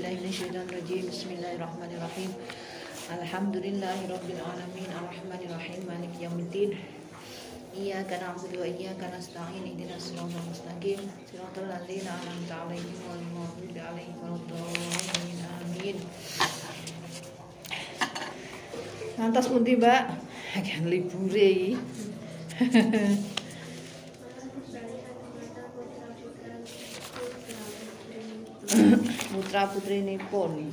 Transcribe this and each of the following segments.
billahi rajim. Bismillahirrahmanirrahim. Alhamdulillahirabbil alamin arrahmanirrahim maliki yaumiddin. Iyyaka na'budu wa iyyaka nasta'in ihdinas siratal mustaqim siratal ladzina an'amta 'alaihim ghairil maghdubi 'alaihim waladdallin. Amin. Lantas pundi, Mbak? Kan libure iki. Putra putri pun.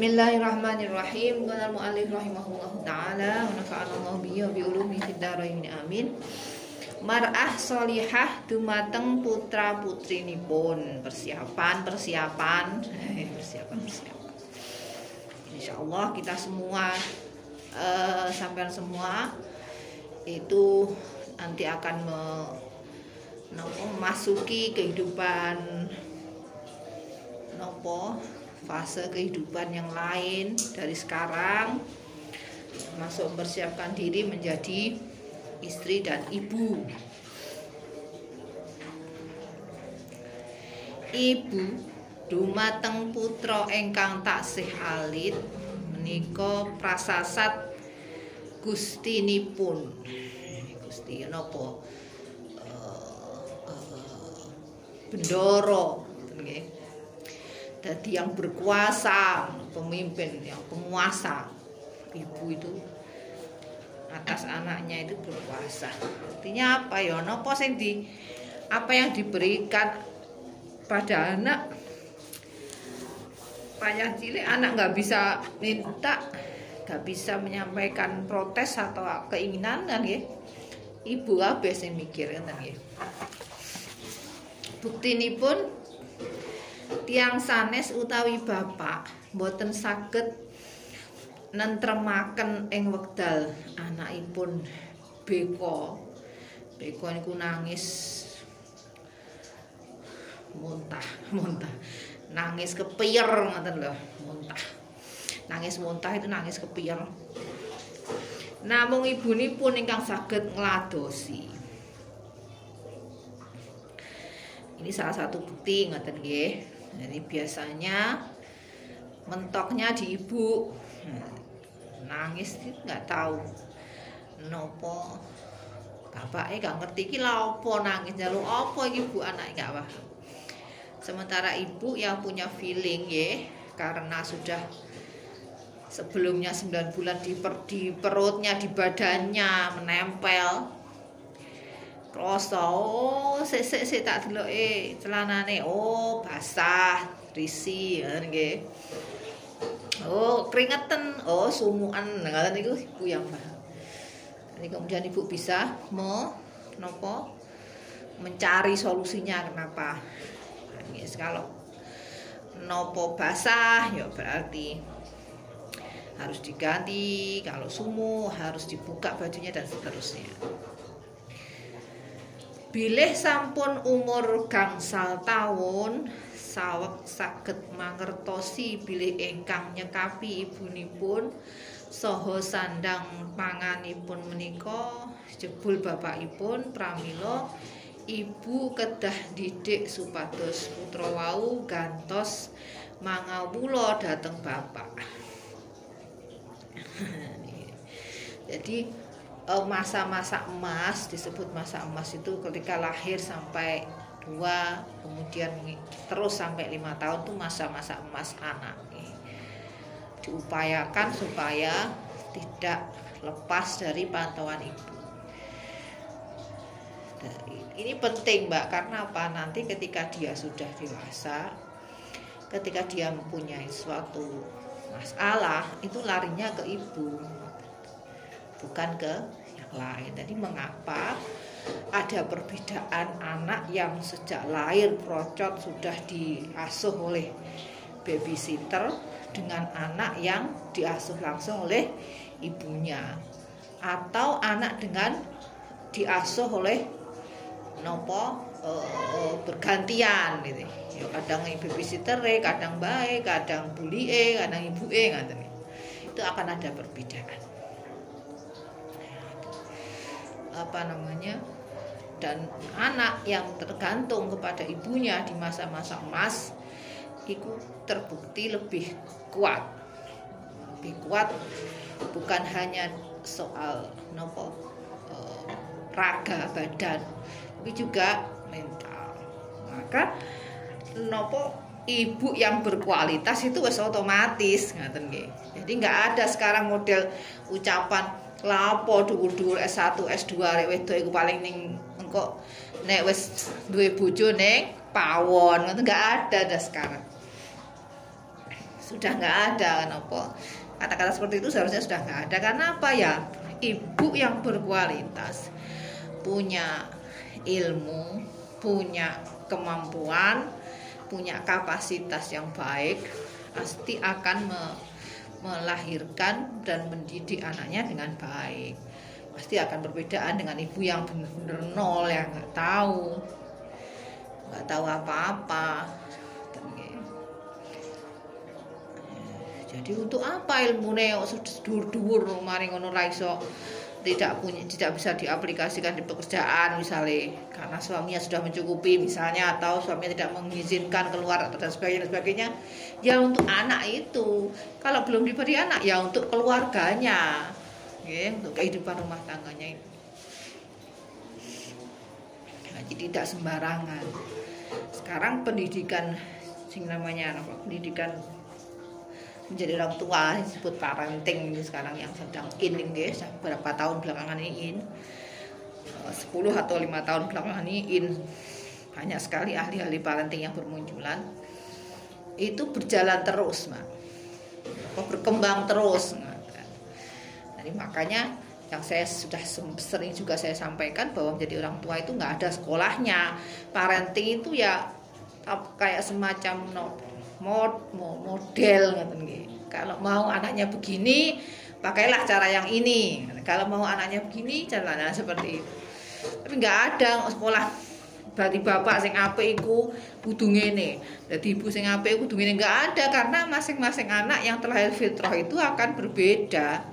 Bismillahirrahmanirrahim. Qala al-mu'allif rahimahullah taala wa nafa'ana Allah bihi wa bi ulumi fid amin. Mar'ah solihah dumateng putra putrinipun persiapan persiapan persiapan persiapan. Insya Allah kita semua uh, sampai semua itu nanti akan me, memasuki kehidupan nopo fase kehidupan yang lain dari sekarang masuk mempersiapkan diri menjadi istri dan ibu. Ibu dumateng putra engkang taksih alit menika prasasat gustinipun. Gusti napa? Uh, uh, bendoro jadi yang berkuasa pemimpin yang penguasa. Ibu itu atas anaknya itu berkuasa. Artinya apa ya? Nopo sing di apa yang diberikan pada anak? Payah cilik anak nggak bisa minta nggak bisa menyampaikan protes atau keinginan kan ya? Ibu apa yang mikir kan ya? Bukti ini pun tiang sanes utawi bapak boten saged nentremaken ing wekdal anakipun beko. Beko niku nangis muntah muntah. Nangis kepier ngoten lho muntah. Nangis muntah itu nangis kepier namung ibunipun ingkang saged ngladosi. Ini salah satu bukti ngoten nggih jadi biasanya mentoknya di ibu. Nangis nggak tahu. Nopo? Bapaknya gak ngerti ki opo nangis. Jalur opo ibu anak gak paham. Sementara ibu yang punya feeling ya karena sudah sebelumnya 9 bulan di, per, di perutnya di badannya menempel Kroso, oh, sik sik tak deloke celanane. Oh, basah, risi nggih. Oh, keringetan. Oh, sumuan. Ngoten niku Ibu yang paham. Jadi kemudian Ibu bisa mau nopo mencari solusinya kenapa. Nggih, kalau nopo basah ya berarti harus diganti, kalau sumu harus dibuka bajunya dan seterusnya. Bilih sampun umur gangsal tahun sawek saged mangertosi bilih ingkang nyekapi ibunipun saha sandang panganipun menika jebul bapakipun pramila ibu kedah didik supados putra wau gantos mangawula dhateng bapak. Jadi masa-masa emas disebut masa emas itu ketika lahir sampai dua kemudian terus sampai lima tahun itu masa-masa emas anak diupayakan supaya tidak lepas dari pantauan ibu. Ini penting mbak karena apa? Nanti ketika dia sudah dewasa ketika dia mempunyai suatu masalah itu larinya ke ibu bukan ke lain. Jadi mengapa ada perbedaan anak yang sejak lahir procot sudah diasuh oleh babysitter dengan anak yang diasuh langsung oleh ibunya? Atau anak dengan diasuh oleh nopo uh, bergantian gitu. Ya kadang babysitter kadang baik kadang bully e kadang ibu e itu akan ada perbedaan apa namanya dan anak yang tergantung kepada ibunya di masa-masa emas itu terbukti lebih kuat. Lebih kuat bukan hanya soal nopo uh, raga badan tapi juga mental. Maka nopo ibu yang berkualitas itu wes otomatis ngaten jadi nggak ada sekarang model ucapan lapo dhuwur-dhuwur S1 S2 rek wedok iku paling ning engko nek wis duwe bojo ning pawon. Ngono enggak ada dah sekarang. Sudah nggak ada kenapa kata-kata seperti itu seharusnya sudah nggak ada. Karena apa ya? Ibu yang berkualitas punya ilmu punya kemampuan punya kapasitas yang baik pasti akan melahirkan dan mendidik anaknya dengan baik. Pasti akan berbedaan dengan ibu yang benar-benar nol yang nggak tahu nggak tahu apa-apa. Jadi untuk apa ilmu neo dur-dur mari ngono raiso tidak punya tidak bisa diaplikasikan di pekerjaan misalnya karena suaminya sudah mencukupi misalnya atau suaminya tidak mengizinkan keluar atau dan sebagainya dan sebagainya. Ya untuk anak itu kalau belum diberi anak ya untuk keluarganya. Ya untuk kehidupan rumah tangganya itu nah, jadi tidak sembarangan. Sekarang pendidikan sing namanya apa pendidikan menjadi orang tua disebut parenting ini sekarang yang sedang in ini beberapa tahun belakangan ini in. 10 eh, atau lima tahun belakangan ini in. Banyak sekali ahli-ahli parenting yang bermunculan. Itu berjalan terus mak berkembang terus jadi makanya yang saya sudah sering juga saya sampaikan bahwa menjadi orang tua itu nggak ada sekolahnya. Parenting itu ya kayak semacam mod model kalau mau anaknya begini pakailah cara yang ini. Kalau mau anaknya begini caranya seperti itu. Tapi nggak ada sekolah. Berarti bapak sing apik iku kudu ngene. Dadi ibu sing apik kudu ngene. Nggak ada karena masing-masing anak yang terlahir fitrah itu akan berbeda.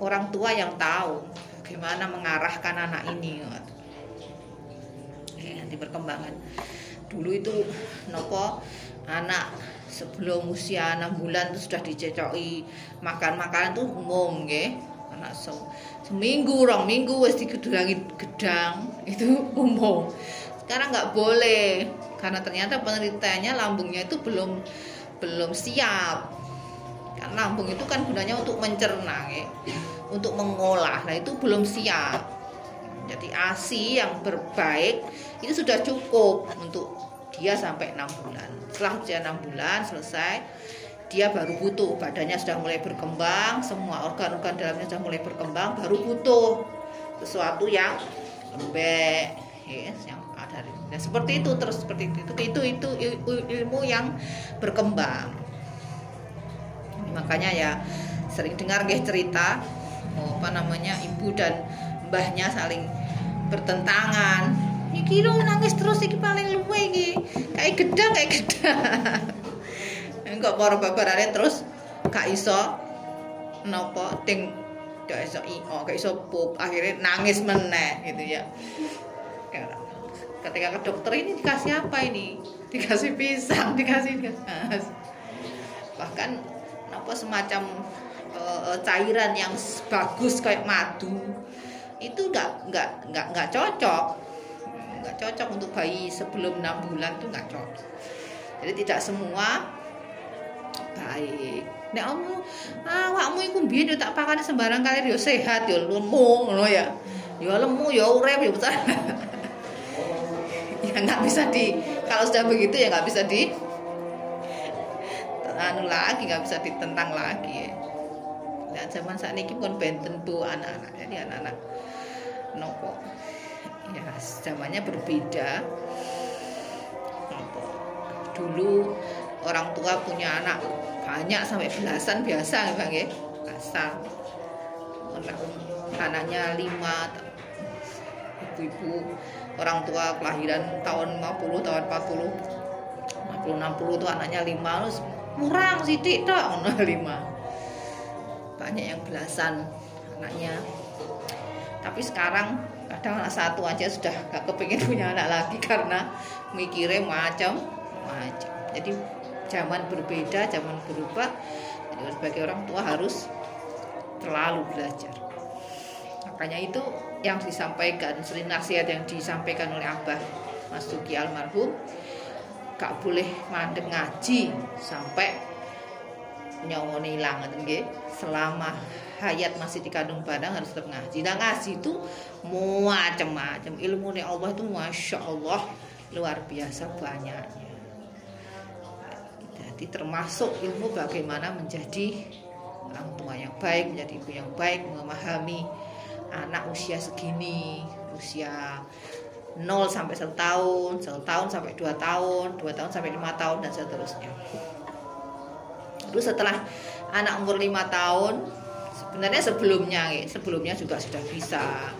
Orang tua yang tahu bagaimana mengarahkan anak ini. Ya, nanti perkembangan dulu itu nopo anak sebelum usia enam bulan itu sudah dicecoki makan makanan tuh umum ya anak se seminggu orang minggu wes dikedulangi gedang itu umum. Sekarang nggak boleh karena ternyata penelitiannya lambungnya itu belum belum siap. Karena lambung itu kan gunanya untuk mencerna ya untuk mengolah nah itu belum siap jadi ASI yang berbaik itu sudah cukup untuk dia sampai enam bulan. Setelah usia enam bulan selesai dia baru butuh. Badannya sudah mulai berkembang semua organ-organ dalamnya sudah mulai berkembang baru butuh sesuatu yang lembek yes, yang ada nah, seperti itu terus seperti itu. Itu itu, ilmu yang berkembang. Makanya ya sering dengar guys cerita apa namanya ibu dan mbahnya saling bertentangan. Iki lo nangis terus iki paling luwe iki. Kayak gedang kayak gedang. Enggak para babarane terus gak iso nopo ting gak iso io gak iso pup. Akhirnya nangis meneh gitu ya. Ketika ke dokter ini dikasih apa ini? Dikasih pisang dikasih gas. Bahkan apa semacam uh, cairan yang bagus kayak madu itu nggak nggak nggak nggak cocok. Nggak cocok untuk bayi sebelum enam bulan tuh nggak cocok. Jadi tidak semua baik. Nek kamu ah wakmu iku mbiyen yo tak pakane sembarang kali yo sehat yo lemu ngono ya. Yo lemu yo urep yo besar. Ya nggak bisa di kalau sudah begitu ya nggak bisa di anu lagi nggak bisa ditentang lagi. ya. Dan zaman saat ini pun benten bu anak-anak. Jadi anak-anak nopo ya zamannya berbeda. Nopo dulu orang tua punya anak banyak sampai belasan biasa bang ya. Besar anaknya lima ibu-ibu. Orang tua kelahiran tahun 50 tahun 40 50 60 itu anaknya lima. Kurang sidik tok. Lima banyak yang belasan anaknya. Tapi sekarang kadang anak satu aja sudah gak kepingin punya anak lagi karena mikirnya macam macam jadi zaman berbeda zaman berubah jadi sebagai orang tua harus terlalu belajar. Makanya itu yang disampaikan sering nasihat yang disampaikan oleh Abah Mas Duki almarhum gak boleh mandek ngaji sampai nyawa hilang nggih. Selama hayat masih dikandung badan harus tetap ngaji. Nah ngaji itu macam-macam ilmu Allah itu masya Allah luar biasa banyaknya. Jadi termasuk ilmu bagaimana menjadi orang tua yang baik menjadi ibu yang baik memahami anak usia segini usia 0 sampai 1 tahun 1 tahun sampai 2 tahun 2 tahun sampai 5 tahun dan seterusnya terus setelah anak umur 5 tahun sebenarnya sebelumnya sebelumnya juga sudah bisa.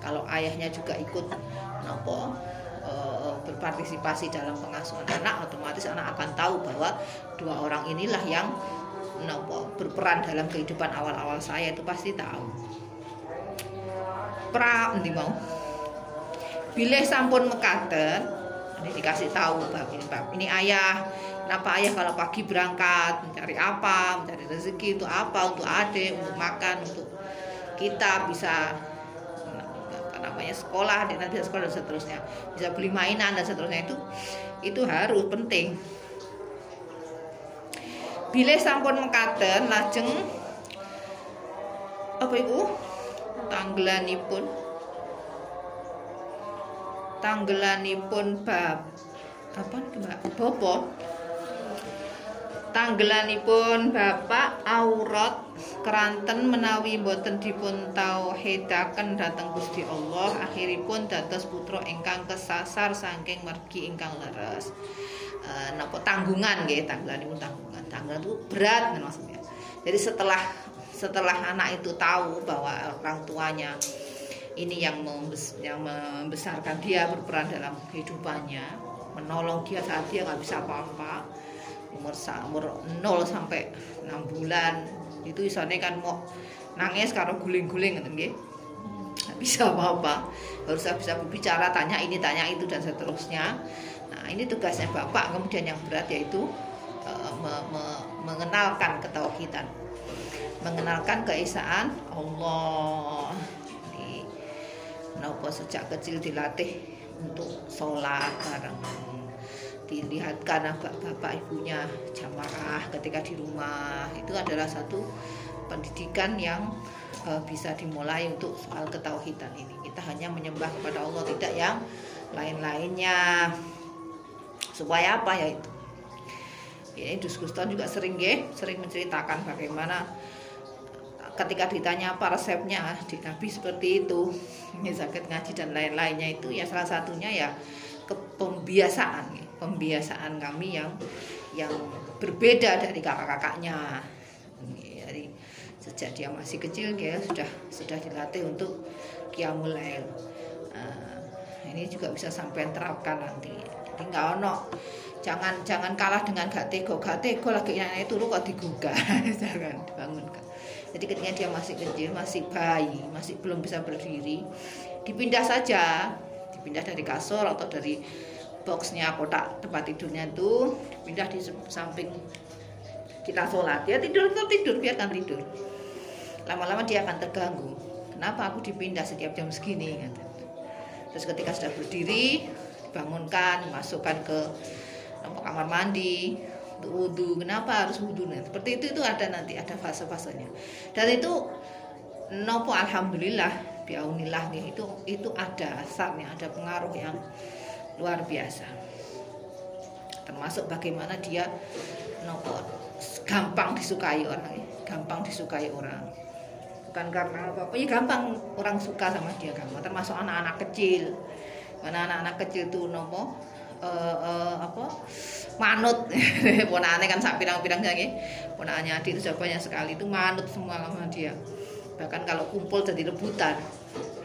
Kalau ayahnya juga ikut nopo eh, berpartisipasi dalam pengasuhan anak otomatis anak akan tahu bahwa dua orang inilah yang nopo berperan dalam kehidupan awal-awal saya itu pasti tahu. Pra nanti mau? Bilih sampun mekaten ini dikasih tahu bab ini bab ini ayah kenapa ayah kalau pagi berangkat mencari apa mencari rezeki untuk apa untuk adik untuk makan untuk kita bisa apa namanya sekolah dan bisa sekolah dan seterusnya. Bisa beli mainan dan seterusnya. Itu itu harus penting. Bila sampun mekaten lajeng apa ibu tanggelanipun. Tanggelanipun bab apa mbak bobo tanggelanipun bapak aurat keranten menawi boten dipun tauhidaken dhateng Gusti Allah akhiripun dados putra ingkang kesasar saking mergi ingkang leres. E, napa tanggungan nggih tanggelanipun tanggungan. Tanggungan itu berat kan maksudnya. Jadi setelah setelah anak itu tahu bahwa orang tuanya ini yang yang membesarkan dia berperan dalam kehidupannya menolong dia saat dia nggak bisa apa-apa umur umur 0 sampai 6 bulan. Itu isone kan mau nangis kalau guling-guling gitu nggih. Bisa apa-apa. Harus bisa berbicara tanya ini tanya itu dan seterusnya. Nah ini tugasnya bapak kemudian yang berat yaitu uh, me, me, mengenalkan ketauhidan mengenalkan keesaan Allah. Nopo sejak kecil dilatih untuk sholat bareng dilihatkan bapak ibunya jamaah ketika di rumah. Itu adalah satu pendidikan yang uh, bisa dimulai untuk soal ketauhidan ini. Kita hanya menyembah kepada Allah tidak yang lain-lainnya. Supaya apa ya itu? Ini Guston juga sering ya, sering menceritakan bagaimana ketika ditanya apa resepnya di Nabi seperti itu ini sakit ngaji dan lain-lainnya itu ya salah satunya ya kepembiasaan pembiasaan kami yang yang berbeda dari kakak-kakaknya. Dari sejak dia masih kecil dia sudah sudah dilatih untuk kiamul lail uh, ini juga bisa sampai terapkan nanti. Jadi nggak ono jangan jangan kalah dengan gak tego gak tego lagi yang itu lu kok digugah? Jangan dibangunkan jadi ketika dia masih kecil masih bayi masih belum bisa berdiri dipindah saja. Dipindah dari kasur atau dari boxnya kotak tempat tidurnya itu dipindah di samping kita sholat. Ya tidur tetap tidur biarkan tidur. Lama-lama dia akan terganggu. Kenapa aku dipindah setiap jam segini? Terus ketika sudah berdiri dibangunkan masukkan ke kamar mandi untuk wudhu. Kenapa harus wudhu? Nah, seperti itu itu ada nanti ada fase-fasenya. Dan itu nopo alhamdulillah biaunillah nih itu itu ada asarnya ada pengaruh yang luar biasa. Termasuk bagaimana dia nopo gampang disukai orang gampang disukai orang. Bukan karena apa apa ya gampang orang suka sama dia gampang. Termasuk anak-anak kecil. Karena anak-anak kecil itu nopo uh, uh, apa manut. Ponakane kan sak pirang-pirang nggih ponakannya adik itu banyak sekali. Itu manut semua sama dia. Bahkan kalau kumpul jadi rebutan.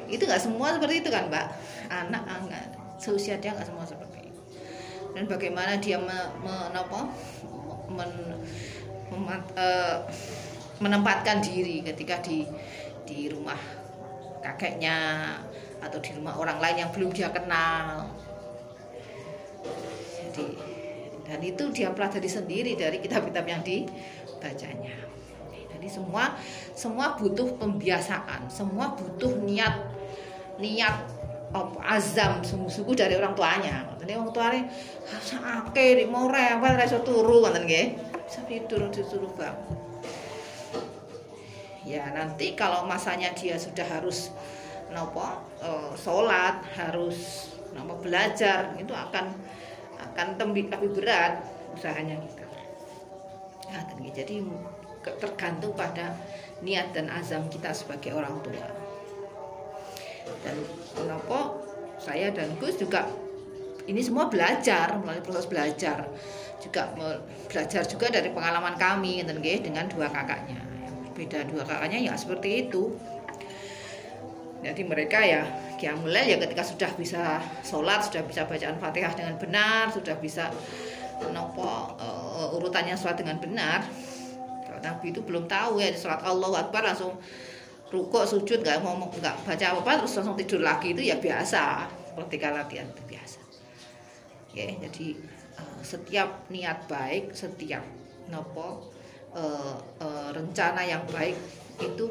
Itu nggak semua seperti itu kan mbak? Anak seusia dia nggak semua seperti itu. Dan bagaimana dia me, me, men, uh, menempatkan diri ketika di di rumah kakeknya atau di rumah orang lain yang belum dia kenal. Jadi dan itu dia pelajari sendiri dari kitab-kitab yang dibacanya. Jadi semua semua butuh pembiasaan semua butuh niat niat azam sungguh-sungguh dari orang tuanya. Jadi orang tuanya sakit mau rewel reso turu ngoten nggih. Bisa tidur disuruh bangun ya nanti kalau masanya dia sudah harus nopo uh, sholat harus nopo belajar itu akan akan lebih lebih berat usahanya kita nah, jadi tergantung pada niat dan azam kita sebagai orang tua. Dan nopo saya dan Gus juga ini semua belajar melalui proses belajar. Juga belajar juga dari pengalaman kami dengan dua kakaknya. Beda dua kakaknya ya seperti itu. Jadi mereka ya mulai ya ketika sudah bisa sholat sudah bisa bacaan fatihah dengan benar sudah bisa nopo uh, urutannya sholat dengan benar. Kalau nabi itu belum tahu ya sholat Allah Akbar langsung rukuk sujud nggak ngomong nggak baca apa, apa terus langsung tidur lagi itu ya biasa. Ketika latihan itu biasa. Ya jadi uh, setiap niat baik setiap nopo uh, uh, rencana yang baik itu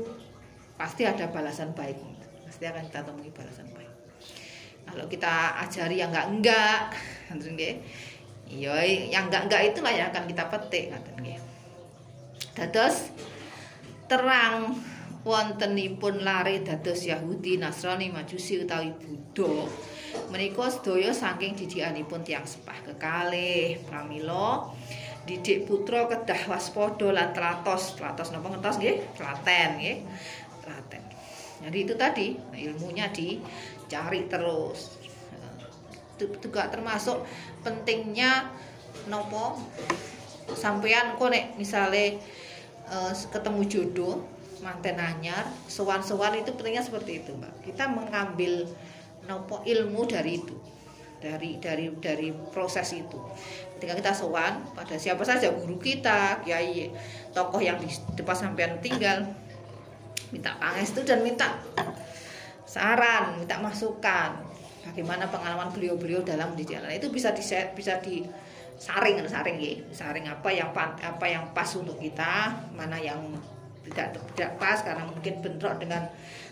pasti ada balasan baik pasti akan kita temui balasan baik. Kalau kita ajari yang enggak enggak nggih? Iya yang enggak enggak itulah yang akan kita petik ngoten dados terang wontenipun lari dados Yahudi Nasrani Majusi utawi Buddha. Menika sedaya saking didikanipun tiang sepah kekalih pramila didik putra kedah waspada lan telatos telatos napa ngetos nggih? Telaten nggih. Telaten jadi itu tadi ilmunya dicari terus. Itu juga termasuk pentingnya nopo sampean kok nek misale uh, ketemu jodoh manten anyar sowan-sowan itu pentingnya seperti itu mbak. Kita mengambil nopo ilmu dari itu dari dari dari proses itu. Ketika kita sowan pada siapa saja guru kita kiai tokoh yang di depan sampean tinggal minta pangestu dan minta saran, minta masukan bagaimana pengalaman beliau-beliau dalam mendidik anak itu bisa di bisa disaring saring ya. Saring apa yang apa yang pas untuk kita mana yang tidak tidak pas karena mungkin bentrok dengan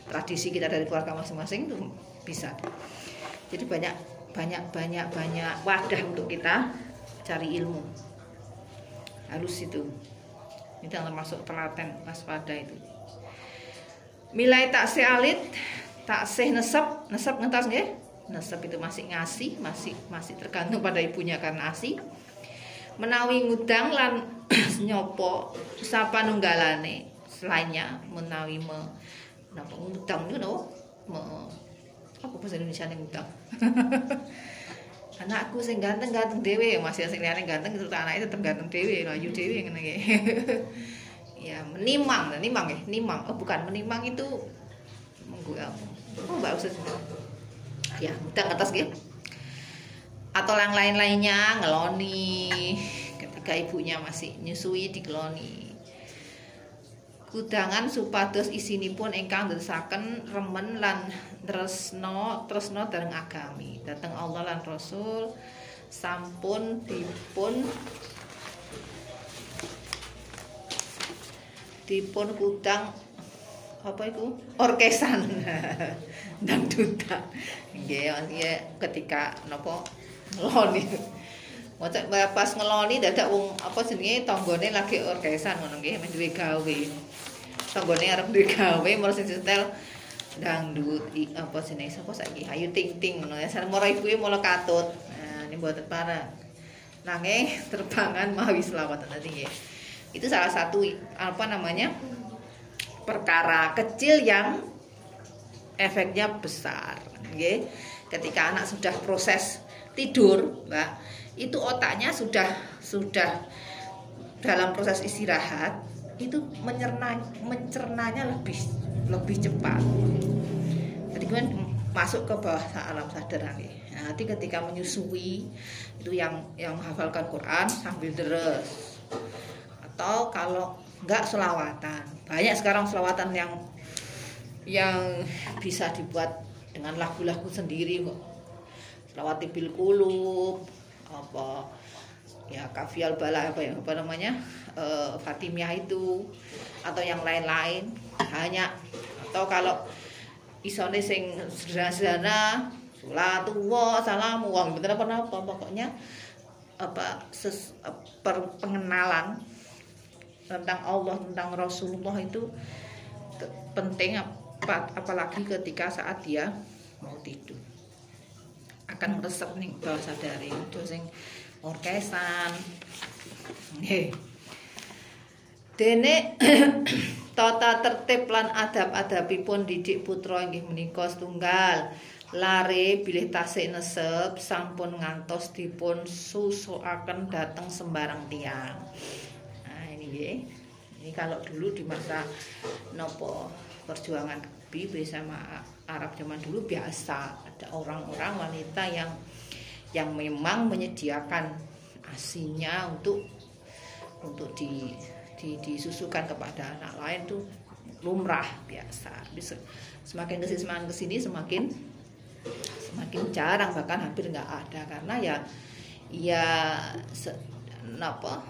tradisi kita dari keluarga masing-masing itu bisa. Jadi banyak banyak banyak banyak wadah untuk kita cari ilmu. Halus itu. Ini termasuk telaten waspada itu. Milai tak alit, tak seh nesep, nesep ngetas nggih. Nesep itu masih ngasih, masih masih tergantung pada ibunya karena asih. Menawi ngudang lan nyopo sapa nunggalane selainnya menawi me napa ngudang itu no me apa bahasa Indonesia nih ngudang anakku sing ganteng-ganteng dewe masih sing liyane ganteng itu anaknya tetep ganteng dewe ayu dewe ngene ya menimang menimang ya nimang oh bukan menimang itu menggua oh mbak usah ya udah atas gitu atau yang lain-lainnya ngeloni. Ketika ibunya masih nyusui di keloni kudangan supados pun engkang desaken remen lan tresno tresno dereng agami. Dateng Allah lan Rasul sampun dipun dipun kudang apa itu orkesan. Dangdutan nggih ya ketika napa ngeloni pas ngeloni dadak wong apa jenenge tanggane lagi orkesan ngono nggih duwe gawe. Tanggane arep duwe gawe mula sing setel dangdut apa jenenge sapa saiki? Ayu ting ting ngono ya. Sareng mara ibuke mula katut. Nah ini buat para nanging terbangan mawi selawat tadi nggih. Itu salah satu apa namanya perkara kecil yang efeknya besar okay? ketika anak sudah proses tidur mbak itu otaknya sudah sudah dalam proses istirahat itu mencerna mencernanya lebih lebih cepat. Jadi kan masuk ke bawah alam sadar nanti nanti ketika menyusui itu yang yang menghafalkan Quran sambil deres. Atau kalau enggak selawatan. Banyak sekarang selawatan yang yang bisa dibuat dengan lagu-lagu sendiri kok. Selawat bil kulub apa ya kafial bala apa ya apa namanya e, Fatimiyah itu atau yang lain-lain hanya atau kalau isone sing sederhana-sederhana salatullah salamu wong bener apa apa pokoknya apa ses, per, pengenalan tentang Allah tentang Rasulullah itu penting apalagi ketika saat dia mau tidur akan meresep nih bawah sadari. Itu sing orkesan. Nggih. Dene tata tertib lan adab-adabipun didik putra inggih menika setunggal. Lare bilih tasik nesep sampun ngantos dipun susuaken dateng sembarang tiang nah ini nggih. Ini kalau dulu di masa nopo perjuangan kebi bersama Arab zaman dulu biasa ada orang-orang wanita yang yang memang menyediakan asinya untuk untuk di di, disusukan kepada anak lain tuh lumrah biasa. Semakin ke sini semakin ke sini semakin semakin jarang bahkan hampir nggak ada karena ya ya se, apa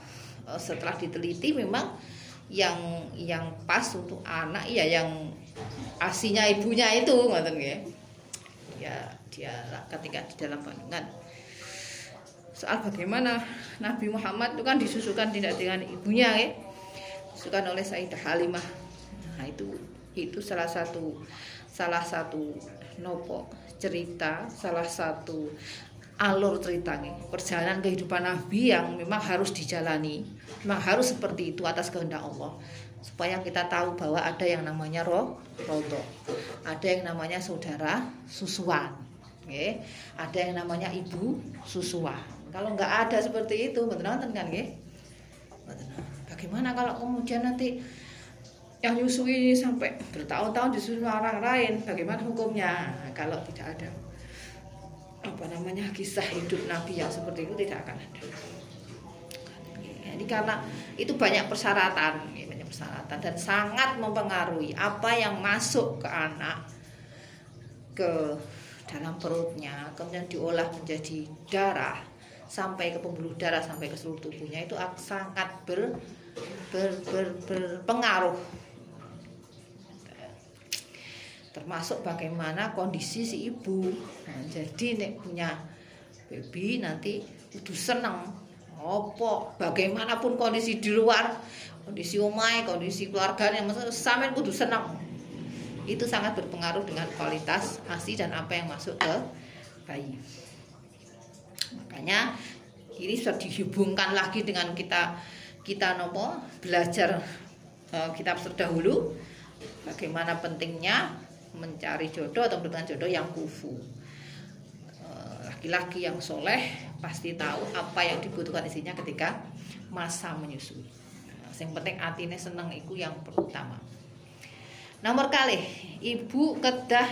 eh, setelah diteliti memang yang yang pas untuk anak ya yang asinya ibunya itu ngoten ya ya dia ketika di dalam kandungan soal bagaimana Nabi Muhammad itu kan disusukan tidak dengan ibunya ya disusukan oleh Sayyidah Halimah. Nah itu itu salah satu salah satu nopo cerita salah satu alur ceritanya. Perjalanan kehidupan Nabi yang memang harus dijalani memang harus seperti itu atas kehendak Allah. Supaya kita tahu bahwa ada yang namanya roh rodo ada yang namanya saudara susuan. Okay? ada yang namanya ibu susuan kalau nggak ada seperti itu betul kan okay? Bagaimana kalau kemudian nanti yang nyusui sampai bertahun-tahun disuruh orang lain, bagaimana hukumnya? Kalau tidak ada apa namanya kisah hidup Nabi yang seperti itu tidak akan ada. Jadi karena itu banyak persyaratan, banyak persyaratan dan sangat mempengaruhi apa yang masuk ke anak ke dalam perutnya, kemudian diolah menjadi darah sampai ke pembuluh darah sampai ke seluruh tubuhnya itu sangat ber ber, ber, berpengaruh termasuk bagaimana kondisi si ibu. Nah, jadi nek punya baby nanti kudu seneng. Opo bagaimanapun kondisi di luar kondisi umai kondisi keluarga yang sampai kudu seneng. Itu sangat berpengaruh dengan kualitas asi dan apa yang masuk ke bayi. Makanya ini sudah dihubungkan lagi dengan kita kita nopo belajar uh, kitab terdahulu bagaimana pentingnya mencari jodoh atau dengan jodoh yang kufu. Eh, laki-laki yang soleh pasti tahu apa yang dibutuhkan istrinya ketika masa menyusui. Yang penting atine seneng itu yang pertama. Nomor kali ibu kedah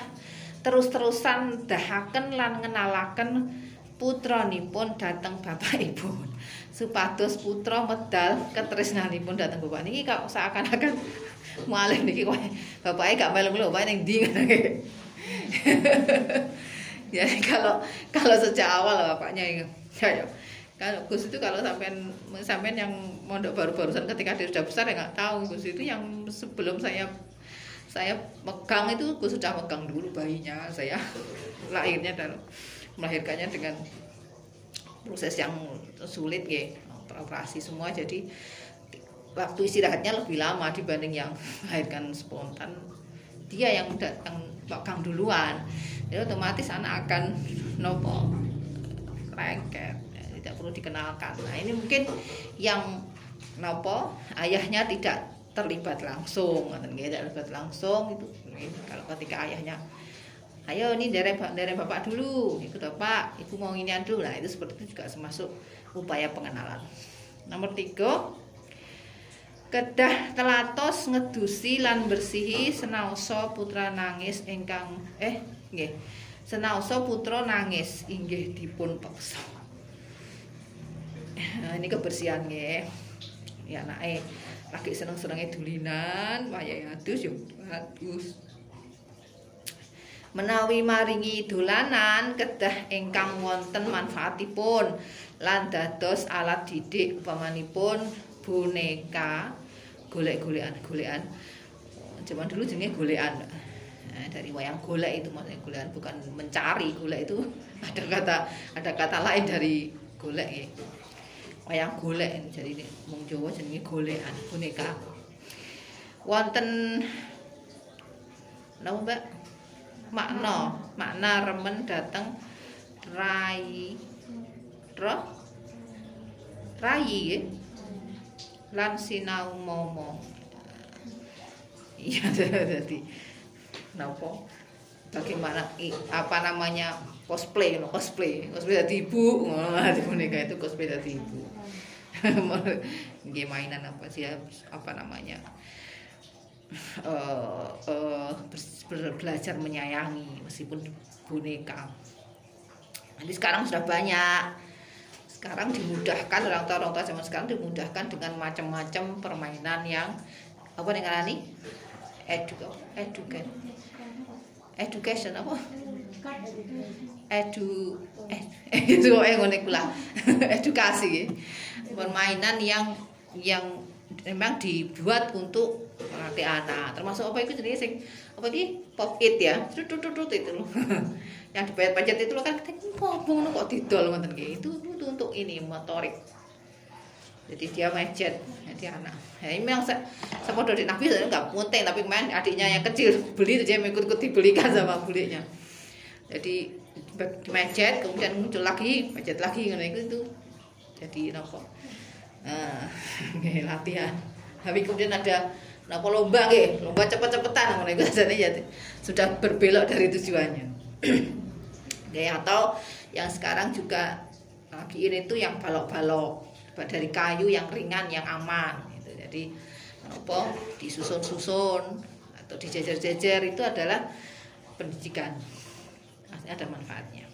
terus-terusan dahaken lan ngenalaken putranipun datang bapak ibu. Supados putra medal ketresnanipun datang bapak. Niki kok seakan-akan malih niki kowe bapaknya gak melu-melu bapaknya ning ndi ya kalau kalau sejak awal bapaknya ya, ya kalau Gus itu kalau sampean sampean yang mondok baru-barusan ketika dia sudah besar ya nggak tahu. Gus itu yang sebelum saya saya megang itu Gus sudah megang dulu bayinya. Saya lahirnya dan melahirkannya dengan proses yang sulit ya operasi semua jadi waktu istirahatnya lebih lama dibanding yang melahirkan spontan. Dia yang datang pegang duluan. Jadi otomatis anak akan nopo lengket ya, tidak perlu dikenalkan. Nah ini mungkin yang nopo ayahnya tidak terlibat langsung tidak terlibat langsung itu kalau ketika ayahnya ayo ini dari dari bapak dulu. Ikut bapak ibu mau ini dulu. Lah itu seperti itu juga termasuk upaya pengenalan. Nomor tiga kedah telatos ngedusi lan bersihi senaoso putra nangis ingkang eh nggih. Senaoso putra nangis inggih dipun peksa nah, ini kebersihan nggih. Ya naik lagi seneng-senenge dulinan wayahe adus yo adus. Menawi maringi dolanan kedah ingkang wonten manfaatipun lan dados alat didik upamanipun boneka golek-golekan golekan. Zaman dulu jenenge golekan. Nah, dari wayang golek itu maksudnya golekan bukan mencari golek itu. Ada kata ada kata lain dari golek ya. Wayang golek jadi ini mung Jawa jenenge golekan boneka. Wonten napa Mbak? Makna makna remen dateng rai roh rai ya lan sinau momo. Iya jadi napa bagaimana apa namanya cosplay no cosplay. Cosplay dari ibu ngono di boneka itu cosplay dari ibu. Nggih mainan apa sih apa namanya? Uh, uh, belajar menyayangi meskipun boneka. Nanti sekarang sudah banyak. Sekarang dimudahkan orang tua orang tua zaman sekarang dimudahkan dengan macam-macam permainan yang apa nih ini edu education education apa? Edu eh, itu yang ngono edukasi. Permainan yang yang memang dibuat untuk melatih anak. Termasuk apa itu jenis sing apa ini pop it ya. Tutut tutut itu loh yang dibayar pajak itu loh kan kita pop kok didol ngoten itu itu untuk ini motorik. Jadi dia macet jadi anak. Ya ini memang sama dari nabi nggak penting tapi main adiknya yang kecil beli dia ikut-ikut dibelikan sama buliknya. Jadi macet kemudian muncul lagi macet lagi gitu itu. Jadi nopo. Nah, latihan. Tapi kemudian ada Napa lomba nggih, lomba cepet-cepetan ngono iku. Ya sudah berbelok dari tujuannya. Oke, atau yang sekarang juga lagi ini tuh yang balok-balok dari kayu yang ringan yang aman gitu. Jadi apa disusun-susun atau dijejer-jejer itu adalah pendidikan. Ada manfaatnya.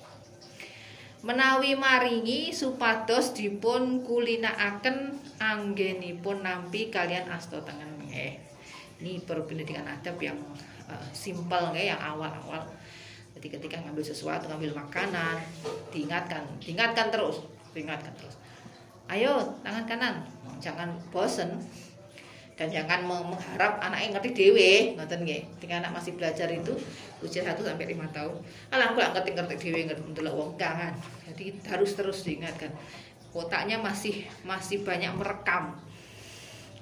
Menawi maringi supados dipun kulinakaken anggenipun nampi kalian asto tengen eh ini pendidikan adab yang uh, simpel ya yang awal-awal jadi ketika ngambil sesuatu ngambil makanan diingatkan diingatkan terus diingatkan terus. Ayo tangan kanan. Jangan bosen. Dan jangan mengharap anaknya ngerti dewe. Ngoten nggih. Ketika anak masih belajar itu usia 1 sampai 5 tahun. Alah aku ngerti ngerti dewe ngerti ndelok wong kan. Jadi harus terus diingatkan. Otaknya masih masih banyak merekam.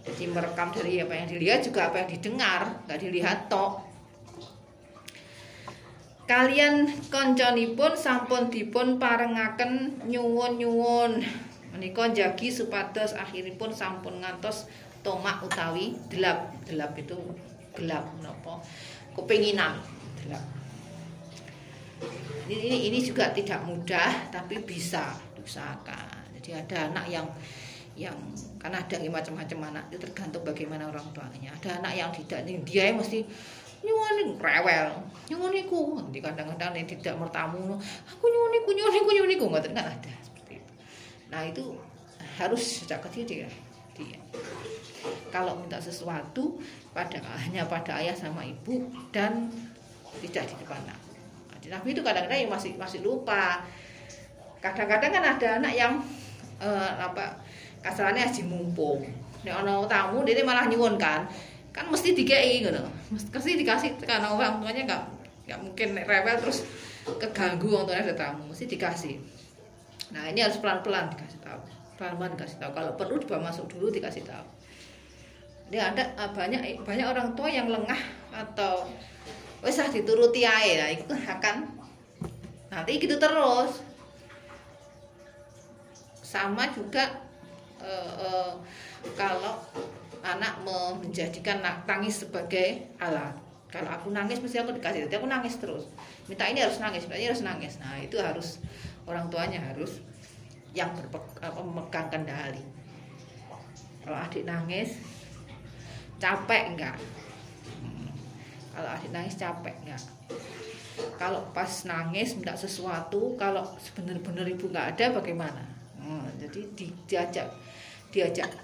Jadi merekam dari apa yang dilihat juga apa yang didengar. Nggak dilihat tok kalian konconipun sampun dipun parengaken nyuwun-nyuwun. Menika jagi supados akhiripun sampun ngantos tomak utawi gelap gelap itu gelap napa kepinginan gelap ini, ini juga tidak mudah tapi bisa diusahakan. Jadi ada anak yang yang karena ada macam-macam anak itu tergantung bagaimana orang tuanya. Ada anak yang tidak dia mesti nyuwun rewel. Nyuwun iku. Nanti kadang-kadang yang tidak bertamu aku nyuwun iku nyuwun iku nyuwun iku. Nggak kan ada seperti itu. Nah itu harus sejak kecil dia dia kalau minta sesuatu pada hanya pada ayah sama ibu dan tidak di depan anak. Nah, tapi itu kadang-kadang yang masih masih lupa. Kadang-kadang kan ada anak yang uh, apa kasarane aji mumpung. Nek ana tamu dia malah nyuwun kan. Kan mesti dikei ngono mesti dikasih karena orang tuanya nggak nggak mungkin rewel terus keganggu orang tuanya ada tamu mesti dikasih. Nah ini harus pelan-pelan dikasih tahu pelan-pelan dikasih tahu. Kalau perlu dibawa masuk dulu dikasih tahu. Dia ada ah, banyak banyak orang tua yang lengah atau wes dituruti aja nah, itu akan nanti gitu terus. Sama juga uh, uh, kalau anak menjadikan tangis sebagai alat. Kalau aku nangis mesti aku dikasih. Jadi aku nangis terus. Minta ini harus nangis minta ini harus nangis. Nah itu harus orang tuanya harus yang berpegang kendali. Kalau adik nangis capek enggak? Kalau adik nangis capek enggak? Kalau pas nangis minta sesuatu kalau sebenar-benar ibu nggak ada bagaimana? Hmm, jadi diajak diajak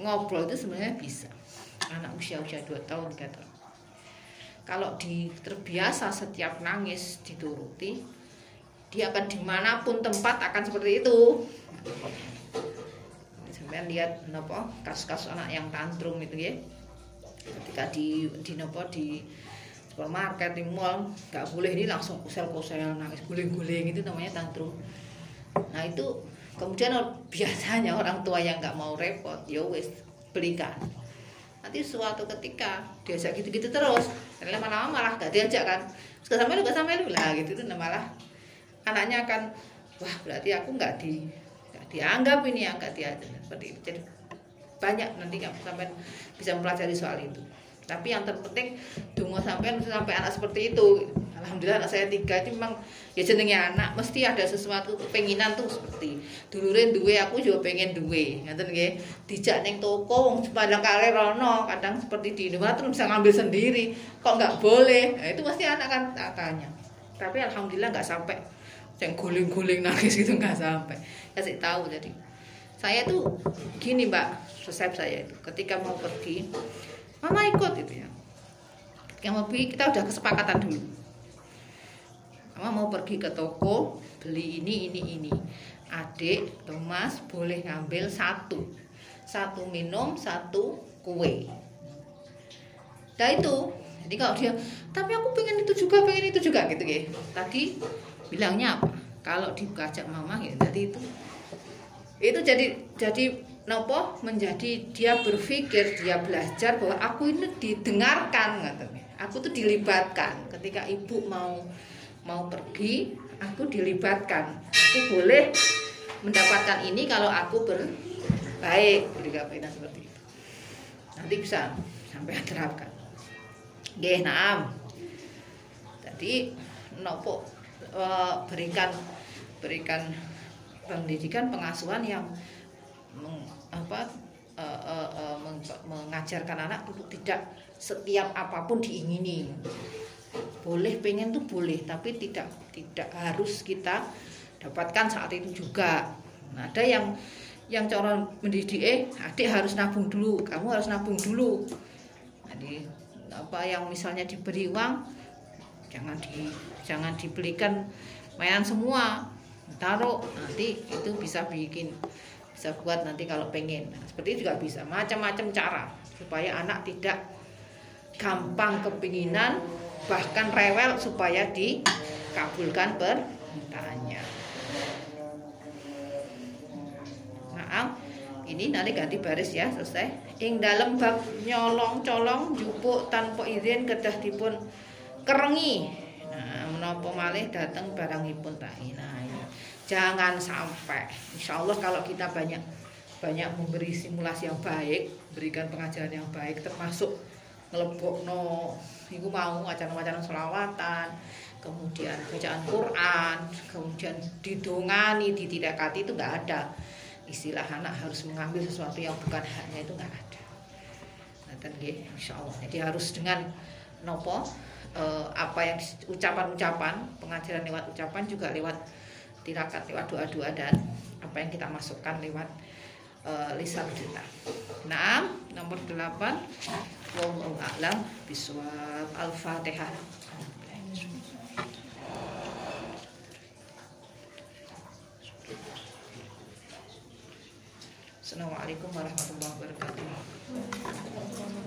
ngobrol itu sebenarnya bisa. Anak usia-usia 2 tahun 3 tahun. Kalau di terbiasa setiap nangis dituruti dia akan di mana pun tempat akan seperti itu. Sampai lihat nopo kasus-kasus anak yang tantrum itu ya. Ketika di di nopo di supermarket di mall nggak boleh ini langsung kusel-kusel nangis guling-guling itu namanya tantrum. Nah itu kemudian biasanya orang tua yang nggak mau repot ya wes belikan. Nanti suatu ketika diajak gitu-gitu terus lama-lama malah gak diajak kan. Suka sampai lu gak sampai lu. Lah gitu itu malah anaknya akan wah berarti aku nggak di gak dianggap ini yang nggak diajak seperti itu. Jadi banyak nanti kamu sampai bisa mempelajari soal itu tapi yang terpenting dungo sampai sampai anak seperti itu. Alhamdulillah anak saya tiga itu memang ya jenengnya anak mesti ada sesuatu penginan tuh seperti dulurin duwe aku juga pengen duwe ngaten nggih. Dijak ning toko wong sepanjang kali rono kadang seperti di Indomaret bisa ngambil sendiri. Kok nggak boleh? Nah, itu pasti anak kan tanya. Tapi alhamdulillah nggak sampai. Yang guling-guling nangis gitu nggak sampai. Kasih tahu jadi saya tuh gini mbak resep saya itu. Ketika mau pergi mama ikut itu ya. Yang pergi kita udah kesepakatan dulu. Mama mau pergi ke toko beli ini ini ini. Adik Thomas boleh ngambil satu. Satu minum satu kue. Nah itu. Jadi kalau dia tapi aku pengen itu juga pengen itu juga gitu ya. Tadi bilangnya apa? Kalau dikajak mama ya tadi itu itu jadi jadi nopo menjadi dia berpikir dia belajar bahwa aku ini didengarkan katanya aku tuh dilibatkan. Ketika ibu mau mau pergi aku dilibatkan. Aku boleh mendapatkan ini kalau aku berbaik jadi seperti itu. Nanti bisa sampai terapkan Gih, naam. Jadi nopo e, berikan berikan pendidikan pengasuhan yang meng, apa e, e, e, mengajarkan anak untuk tidak setiap apa pun diingini. Boleh pengen tuh boleh tapi tidak tidak harus kita dapatkan saat itu juga. Nah, ada yang yang cara mendidik eh adik harus nabung dulu kamu harus nabung dulu. Jadi apa yang misalnya diberi uang jangan di jangan dibelikan mainan semua taruh nanti itu bisa bikin bisa buat nanti kalau pengen nah, seperti itu juga bisa macam-macam cara supaya anak tidak gampang kepinginan bahkan rewel supaya dikabulkan permintaannya. Nah, ini nanti ganti baris ya selesai. Ing dalam bab nyolong colong jupuk tanpa izin kedah dipun kerengi. Nah, menapa malih datang barangipun tahi. Nah. Jangan sampai. Insya Allah kalau kita banyak banyak memberi simulasi yang baik, berikan pengajaran yang baik termasuk no iku mau acara-acara selawatan kemudian bacaan Quran kemudian didongani ditidakati itu nggak ada. Istilah anak harus mengambil sesuatu yang bukan haknya itu nggak ada. Nah, insya Allah jadi harus dengan nopo eh, apa yang ucapan-ucapan pengajaran lewat ucapan juga lewat tirakat lewat doa-doa dan apa yang kita masukkan lewat uh, lisan kita. Nah, nomor 8 Wallahu a'lam biswab Al-Fatihah. Assalamualaikum warahmatullahi wabarakatuh.